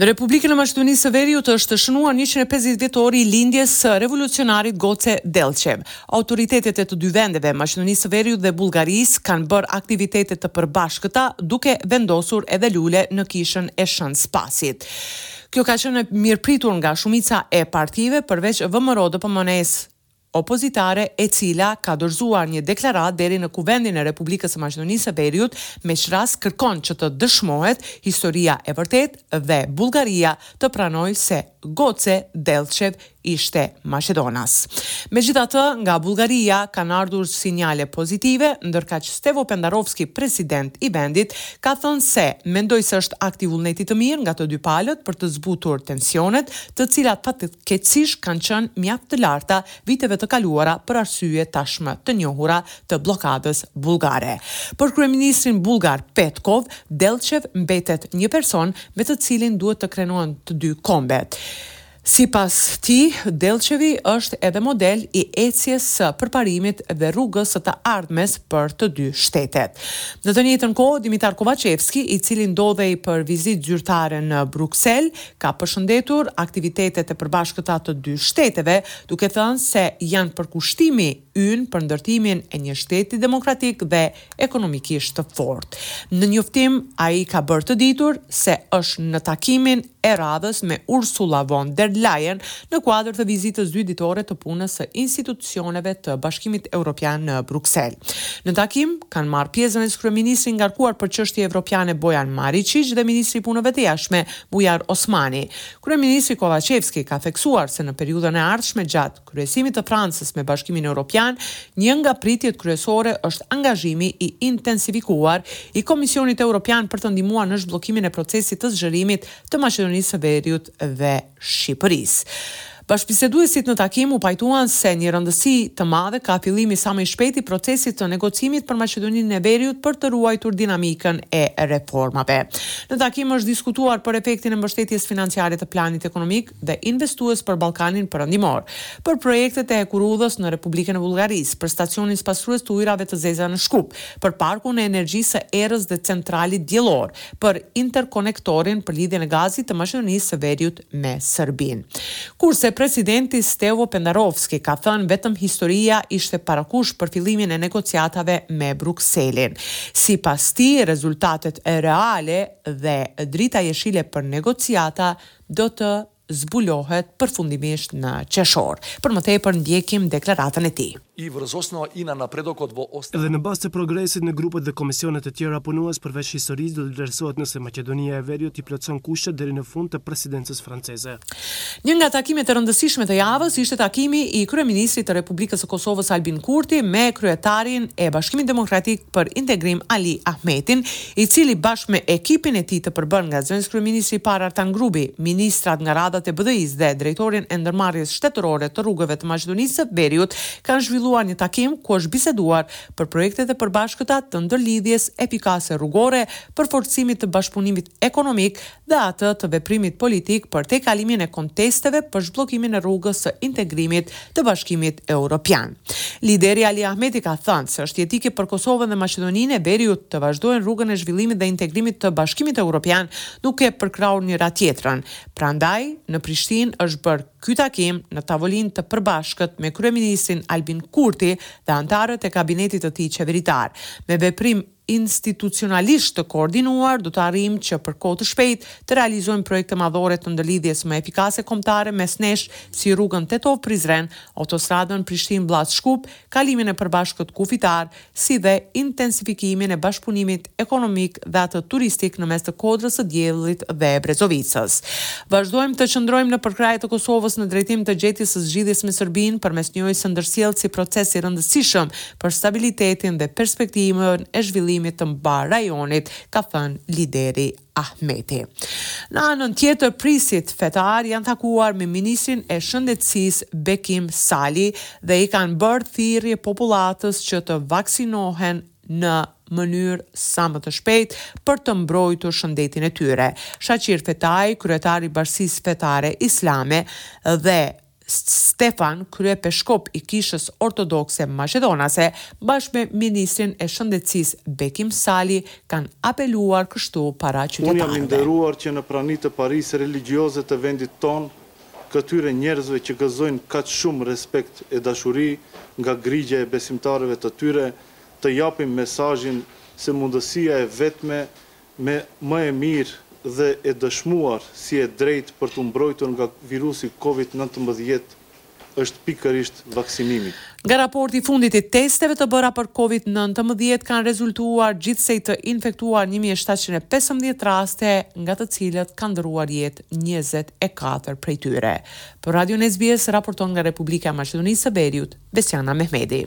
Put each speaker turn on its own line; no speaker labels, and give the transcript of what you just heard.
Në Republikën e Maqedonisë së Veriut është shënuar 150 vjetori i lindjes së revolucionarit Goce Delçev. Autoritetet e të dy vendeve, Maqedonisë së Veriut dhe Bullgarisë, kanë bërë aktivitete të përbashkëta duke vendosur edhe lule në kishën e Shën Spasit. Kjo ka qenë mirëpritur nga shumica e partive, përveç VMRO-DPMNE-së opozitare e cila ka dorëzuar një deklaratë deri në Kuvendin e Republikës së Maqedonisë së Veriut me ç'rast kërkon që të dëshmohet historia e vërtetë dhe Bullgaria të pranojë se Goce Dellçev ishte maqedonas. Megjithatë, nga Bullgaria kanë ardhur sinjale pozitive, ndërkaq Stevo Pendarovski, president i vendit, ka thënë se mendoj se është akt i vullnetit të mirë nga të dy palët për të zbutur tensionet, të cilat keqësisht kanë qenë mjaft të larta viteve të kaluara për arsye tashmë të njohura të bllokadës bullgare. Për kryeministrin bullgar Petkov, Dellçev mbetet një person me të cilin duhet të krenohen të dy kombet. Sipas tij, Dellçevi është edhe model i ecjes së përparimit dhe rrugës së të ardhmes për të dy shtetet. Në të njëjtën kohë, Dimitar Kovaçevski, i cili ndodhej për vizitë zyrtare në Bruksel, ka përshëndetur aktivitetet e përbashkëta të dy shteteve, duke thënë se janë përkushtimi ynë për ndërtimin e një shteti demokratik dhe ekonomikisht të fortë. Në njoftim, ai ka bërë të ditur se është në takimin e radhës me Ursula von der Leyen në kuadër të vizitës dy ditore të punës së institucioneve të Bashkimit Evropian në Bruksel. Në takim kanë marrë pjesë zëvendëskryeministri i ngarkuar për çështje evropiane Bojan Mariçiq dhe ministri i Punëve të Jashtme Bujar Osmani. Kryeministri Kovaçevski ka theksuar se në periudhën e ardhshme gjatë kryesimit të Francës me Bashkimin Europian, një nga pritjet kryesore është angazhimi i intensifikuar i Komisionit Europian për të ndihmuar në zhbllokimin e procesit të zgjerimit të Maqedonisë së Veriut dhe Shqipërisë. Bashkëbiseduesit në takim u pajtuan se një rëndësi të madhe ka fillimi sa më i shpejtë i procesit të negocimit për Maqedoninë e Veriut për të ruajtur dinamikën e reformave. Në takim është diskutuar për efektin e mbështetjes financiare të Planit Ekonomik dhe Investues për Ballkanin Perëndimor, për projektet e hekurudhës në Republikën e Bullgarisë, për stacionin spastrues të ujërave të zeza në Shkup, për parkun e energjisë së erës dhe centralit diellor, për interkonektorin për lidhjen e gazit të Maqedonisë së Veriut me Serbinë. Kurse presidenti Stevo Pendarovski ka thënë vetëm historia ishte parakusht për fillimin e negociatave me Brukselin. Sipas tij, rezultatet reale dhe drita jeshile për negociata do të zbulohet përfundimisht në qershor. Për më tepër ndjekim deklaratën e tij.
I vrzosno i na napredokot vo
osta. Edhe në bazë të progresit në grupet dhe komisionet e tjera punues përveç historisë do të vlerësohet nëse Maqedonia e Veriut i plotëson kushtet deri në fund të presidencës franceze.
Një nga takimet e rëndësishme të javës ishte takimi i kryeministrit të Republikës së Kosovës Albin Kurti me kryetarin e Bashkimit Demokratik për Integrim Ali Ahmetin, i cili bashkë me ekipin e tij të përbërë nga zëvendëskryeministri i parë Artan Grubi, ministrat nga radhët e BDI-së dhe drejtorin e Ndërmarrjes Shtetërore të Rrugëve të Maqedonisë së Veriut kanë zhvilluar një takim ku është biseduar për projektet e përbashkëta të ndërlidhjes efikase rrugore, përforcimit të bashkëpunimit ekonomik dhe atë të veprimit politik për tejkalimin e kontesteve për zhbllokimin e rrugës së integrimit të Bashkimit Europian. Lideri Ali Ahmeti ka thënë se është jetike për Kosovën dhe Maqedoninë e Veriut të vazhdojnë rrugën e zhvillimit dhe integrimit të Bashkimit Europian duke përkrahur njëra-tjetrën, prandaj në Prishtinë është bërë ky takim në tavolinë të përbashkët me kryeministrin Albin Kurti dhe anëtarët e kabinetit të tij qeveritar, me veprim institucionalisht të koordinuar, do të arrijmë që për kohë të shpejtë të realizojmë projekte madhore të ndërlidhjes më efikase kombëtare mes nesh, si rrugën Tetovë-Prizren, autostradën Prishtinë-Bllacë-Shkup, kalimin e përbashkët kufitar, si dhe intensifikimin e bashkëpunimit ekonomik dhe atë turistik në mes të Kodrës së Diellit dhe Brezovicës. Vazhdojmë të qëndrojmë në përkrahje të Kosovës në drejtim të gjetjes së zgjidhjes me Serbinë përmes njohjes së ndërsjellë si proces i rëndësishëm për stabilitetin dhe perspektivën e zhvillimit të mbarë rajonit, ka thënë lideri Ahmeti. Në anën tjetër, prijësit fetarë janë takuar me ministrin e Shëndetësisë Bekim Sali dhe i kanë bërë thirrje popullatës që të vaksinohen në mënyrë sa më të shpejtë për të mbrojtur shëndetin e tyre. Shaqir Fetai, kryetari i Bashkësisë Fetare Islame dhe Stefan, kryepeshkop i Kishës Ortodokse Maqedonase, bashkë me ministrin e Shëndetësisë Bekim Sali kanë apeluar kështu para qytetarëve.
Unë jam i nderuar që në prani të parisë religjioze të vendit tonë, këtyre njerëzve që gëzojnë kaq shumë respekt e dashuri nga grigja e besimtarëve të tyre, të japim mesazhin se mundësia e vetme me më e mirë dhe e dëshmuar si e drejtë për t'u mbrojtur nga virusi Covid nëntëmbëdhjetë është pikërisht vaksinimi.
Nga raporti i fundit i testeve të bëra për Covid nëntëmbëdhjetë kanë rezultuar gjithsej të infektuar një mijë e shtatëqind e pesëmbëdhjetë raste nga të cilët kanë ndërruar jetë njëzet e katër prej tyre. Për Radion SBS raporton nga Republika e Maqedonisë së Veriut, Besiana Mehmedi.